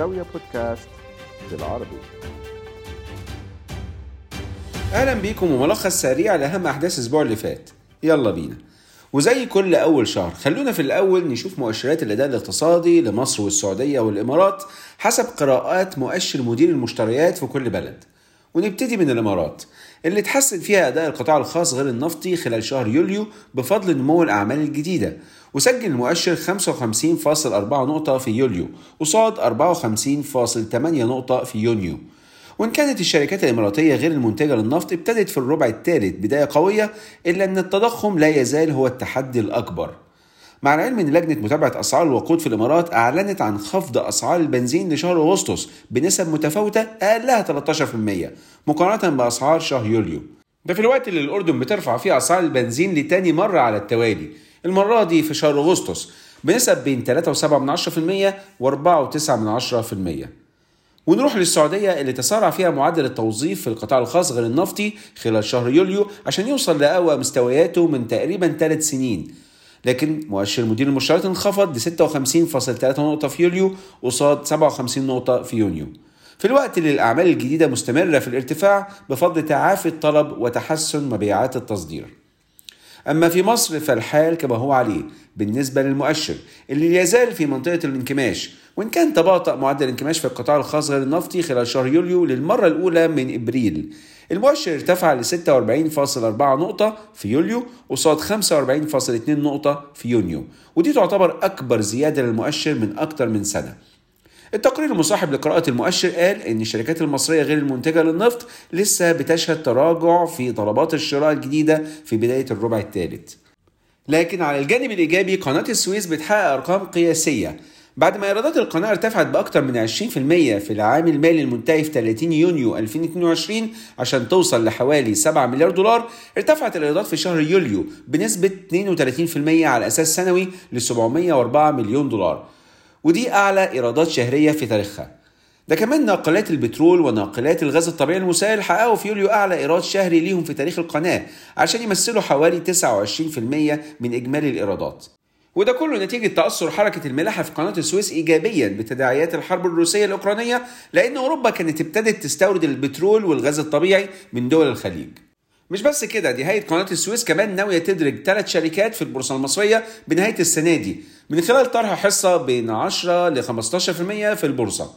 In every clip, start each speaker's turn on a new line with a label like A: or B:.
A: زاوية بودكاست بالعربي.
B: أهلا بيكم وملخص سريع لأهم أحداث الأسبوع اللي فات. يلا بينا. وزي كل أول شهر خلونا في الأول نشوف مؤشرات الاداء الاقتصادي لمصر والسعودية والإمارات حسب قراءات مؤشر مدير المشتريات في كل بلد. ونبتدي من الإمارات اللي تحسن فيها أداء القطاع الخاص غير النفطي خلال شهر يوليو بفضل نمو الأعمال الجديدة وسجل المؤشر 55.4 نقطة في يوليو قصاد 54.8 نقطة في يونيو وإن كانت الشركات الإماراتية غير المنتجة للنفط ابتدت في الربع الثالث بداية قوية إلا أن التضخم لا يزال هو التحدي الأكبر. مع العلم إن لجنة متابعة أسعار الوقود في الإمارات أعلنت عن خفض أسعار البنزين لشهر أغسطس بنسب متفاوتة اقلها 13% مقارنة بأسعار شهر يوليو. ده في الوقت اللي الأردن بترفع فيه أسعار البنزين لتاني مرة على التوالي المرة دي في شهر أغسطس بنسب بين 3.7% و4.9% ونروح للسعودية اللي تسارع فيها معدل التوظيف في القطاع الخاص غير النفطي خلال شهر يوليو عشان يوصل لأقوى مستوياته من تقريبا ثلاث سنين. لكن مؤشر مدير المشتريات انخفض ل 56.3 نقطة في يوليو قصاد 57 نقطة في يونيو. في الوقت اللي الأعمال الجديدة مستمرة في الارتفاع بفضل تعافي الطلب وتحسن مبيعات التصدير. أما في مصر فالحال كما هو عليه. بالنسبة للمؤشر اللي يزال في منطقة الانكماش وإن كان تباطأ معدل الانكماش في القطاع الخاص غير النفطي خلال شهر يوليو للمرة الأولى من إبريل المؤشر ارتفع ل 46.4 نقطة في يوليو قصاد 45.2 نقطة في يونيو ودي تعتبر أكبر زيادة للمؤشر من أكثر من سنة التقرير المصاحب لقراءة المؤشر قال إن الشركات المصرية غير المنتجة للنفط لسه بتشهد تراجع في طلبات الشراء الجديدة في بداية الربع الثالث. لكن على الجانب الإيجابي قناة السويس بتحقق أرقام قياسية بعد ما إيرادات القناة ارتفعت بأكثر من 20% في العام المالي المنتهي في 30 يونيو 2022 عشان توصل لحوالي 7 مليار دولار ارتفعت الإيرادات في شهر يوليو بنسبة 32% على أساس سنوي ل 704 مليون دولار ودي أعلى إيرادات شهرية في تاريخها. ده كمان ناقلات البترول وناقلات الغاز الطبيعي المسال حققوا في يوليو أعلى إيراد شهري ليهم في تاريخ القناة عشان يمثلوا حوالي 29% من إجمالي الإيرادات. وده كله نتيجة تأثر حركة الملاحة في قناة السويس إيجابيا بتداعيات الحرب الروسية الأوكرانية لأن أوروبا كانت ابتدت تستورد البترول والغاز الطبيعي من دول الخليج. مش بس كده دي هيئة قناة السويس كمان ناوية تدرج ثلاث شركات في البورصة المصرية بنهاية السنة دي من خلال طرح حصة بين 10 ل 15% في البورصة.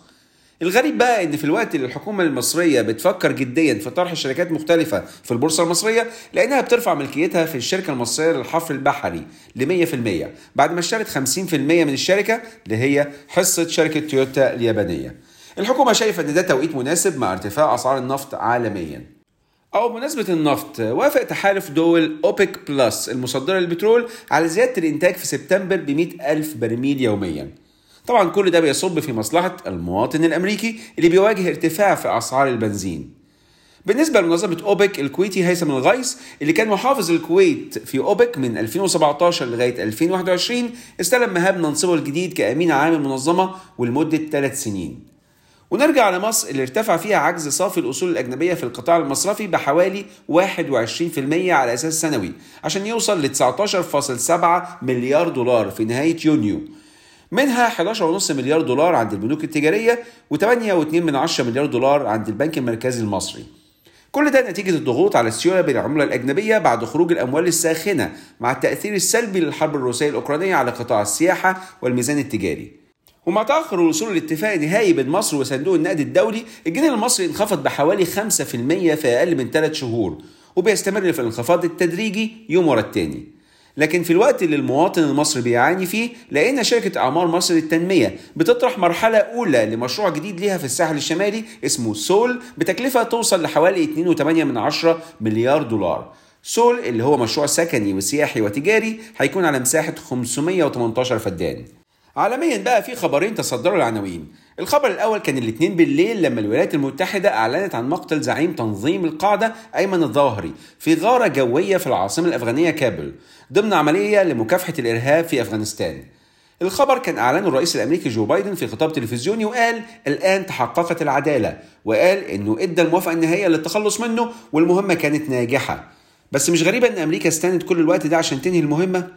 B: الغريب بقى إن في الوقت اللي الحكومة المصرية بتفكر جديا في طرح شركات مختلفة في البورصة المصرية لأنها بترفع ملكيتها في الشركة المصرية للحفر البحري ل 100% بعد ما اشترت 50% من الشركة اللي هي حصة شركة تويوتا اليابانية. الحكومة شايفة إن ده توقيت مناسب مع ارتفاع أسعار النفط عالميا. أو بمناسبة النفط وافق تحالف دول أوبك بلس المصدرة للبترول على زيادة الإنتاج في سبتمبر ب 100 ألف برميل يومياً طبعا كل ده بيصب في مصلحة المواطن الأمريكي اللي بيواجه ارتفاع في أسعار البنزين. بالنسبة لمنظمة أوبك الكويتي هيثم الغيث اللي كان محافظ الكويت في أوبك من 2017 لغاية 2021 استلم مهام منصبه الجديد كأمين عام المنظمة ولمدة ثلاث سنين. ونرجع لمصر اللي ارتفع فيها عجز صافي الأصول الأجنبية في القطاع المصرفي بحوالي 21% على أساس سنوي عشان يوصل ل 19.7 مليار دولار في نهاية يونيو. منها 11.5 مليار دولار عند البنوك التجارية و8.2 مليار دولار عند البنك المركزي المصري. كل ده نتيجة الضغوط على السيولة بالعملة الأجنبية بعد خروج الأموال الساخنة مع التأثير السلبي للحرب الروسية الأوكرانية على قطاع السياحة والميزان التجاري. ومع تأخر الوصول لاتفاق نهائي بين مصر وصندوق النقد الدولي الجنيه المصري انخفض بحوالي 5% في أقل من 3 شهور وبيستمر في الانخفاض التدريجي يوم ورا التاني. لكن في الوقت اللي المواطن المصري بيعاني فيه لقينا شركة أعمار مصر للتنمية بتطرح مرحلة أولى لمشروع جديد ليها في الساحل الشمالي اسمه سول بتكلفة توصل لحوالي 2.8 مليار دولار. سول اللي هو مشروع سكني وسياحي وتجاري هيكون على مساحة 518 فدان. عالميا بقى في خبرين تصدروا العناوين. الخبر الأول كان الاثنين بالليل لما الولايات المتحدة أعلنت عن مقتل زعيم تنظيم القاعدة أيمن الظاهري في غارة جوية في العاصمة الأفغانية كابل ضمن عملية لمكافحة الإرهاب في أفغانستان. الخبر كان أعلنه الرئيس الأمريكي جو بايدن في خطاب تلفزيوني وقال الآن تحققت العدالة وقال إنه إدى الموافقة النهائية للتخلص منه والمهمة كانت ناجحة. بس مش غريبة إن أمريكا استنت كل الوقت ده عشان تنهي المهمة؟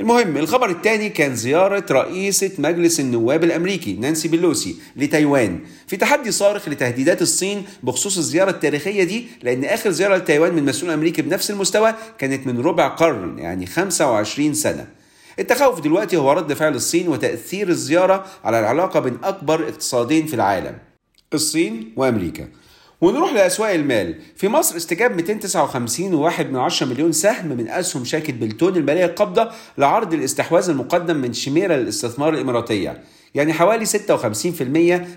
B: المهم الخبر الثاني كان زيارة رئيسة مجلس النواب الأمريكي نانسي بيلوسي لتايوان. في تحدي صارخ لتهديدات الصين بخصوص الزيارة التاريخية دي لأن آخر زيارة لتايوان من مسؤول أمريكي بنفس المستوى كانت من ربع قرن يعني 25 سنة. التخوف دلوقتي هو رد فعل الصين وتأثير الزيارة على العلاقة بين أكبر اقتصادين في العالم الصين وأمريكا. ونروح لأسواق المال. في مصر استجاب 259.1 من 10 مليون سهم من أسهم شركة بلتون المالية القابضة لعرض الاستحواذ المقدم من شميرة للاستثمار الإماراتية. يعني حوالي 56%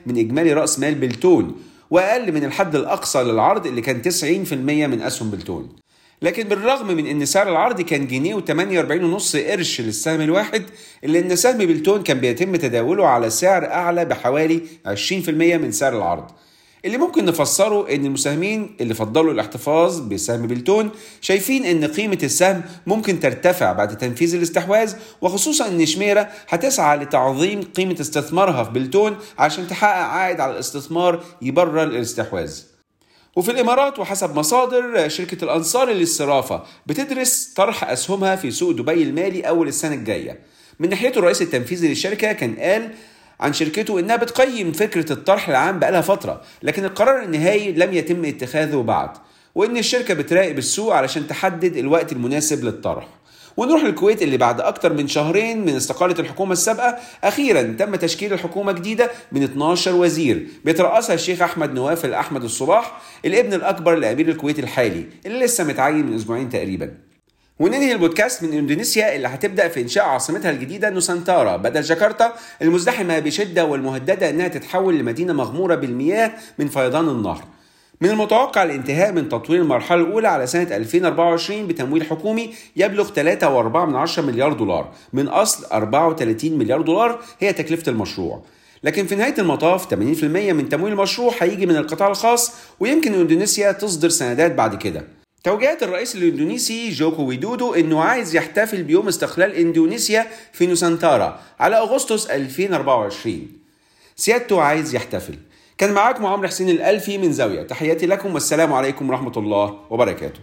B: من إجمالي رأس مال بلتون وأقل من الحد الأقصى للعرض اللي كان 90% من أسهم بلتون لكن بالرغم من إن سعر العرض كان جنيه و48 ونص قرش للسهم الواحد إلا إن سهم بلتون كان بيتم تداوله على سعر أعلى بحوالي 20% من سعر العرض. اللي ممكن نفسره إن المساهمين اللي فضلوا الاحتفاظ بسهم بلتون شايفين إن قيمة السهم ممكن ترتفع بعد تنفيذ الاستحواذ وخصوصا إن شميرة هتسعى لتعظيم قيمة استثمارها في بلتون عشان تحقق عائد على الاستثمار يبرر الاستحواذ. وفي الإمارات وحسب مصادر شركة الأنصار للصرافة بتدرس طرح أسهمها في سوق دبي المالي أول السنة الجاية. من ناحيته الرئيس التنفيذي للشركة كان قال عن شركته إنها بتقيم فكرة الطرح العام بقالها فترة لكن القرار النهائي لم يتم اتخاذه بعد وإن الشركة بتراقب السوق علشان تحدد الوقت المناسب للطرح. ونروح للكويت اللي بعد أكتر من شهرين من استقالة الحكومة السابقة أخيرا تم تشكيل الحكومة جديدة من 12 وزير بيترأسها الشيخ أحمد نوافل أحمد الصباح الابن الأكبر لأمير الكويت الحالي اللي لسه متعين من أسبوعين تقريبا. وننهي البودكاست من إندونيسيا اللي هتبدأ في إنشاء عاصمتها الجديدة نوسانتارا. بدل جاكرتا المزدحمة بشدة والمهددة إنها تتحول لمدينة مغمورة بالمياه من فيضان النهر. من المتوقع الانتهاء من تطوير المرحلة الأولى على سنة 2024 بتمويل حكومي يبلغ 3.4 مليار دولار. من أصل 34 مليار دولار هي تكلفة المشروع. لكن في نهاية المطاف 80% من تمويل المشروع هيجي من القطاع الخاص ويمكن إندونيسيا تصدر سندات بعد كده. توجيهات الرئيس الإندونيسي جوكو ويدودو إنه عايز يحتفل بيوم استقلال إندونيسيا في نوسانتارا على أغسطس 2024 سيادته عايز يحتفل. كان معاكم عمرو حسين الألفي من زاوية. تحياتي لكم والسلام عليكم ورحمة الله وبركاته.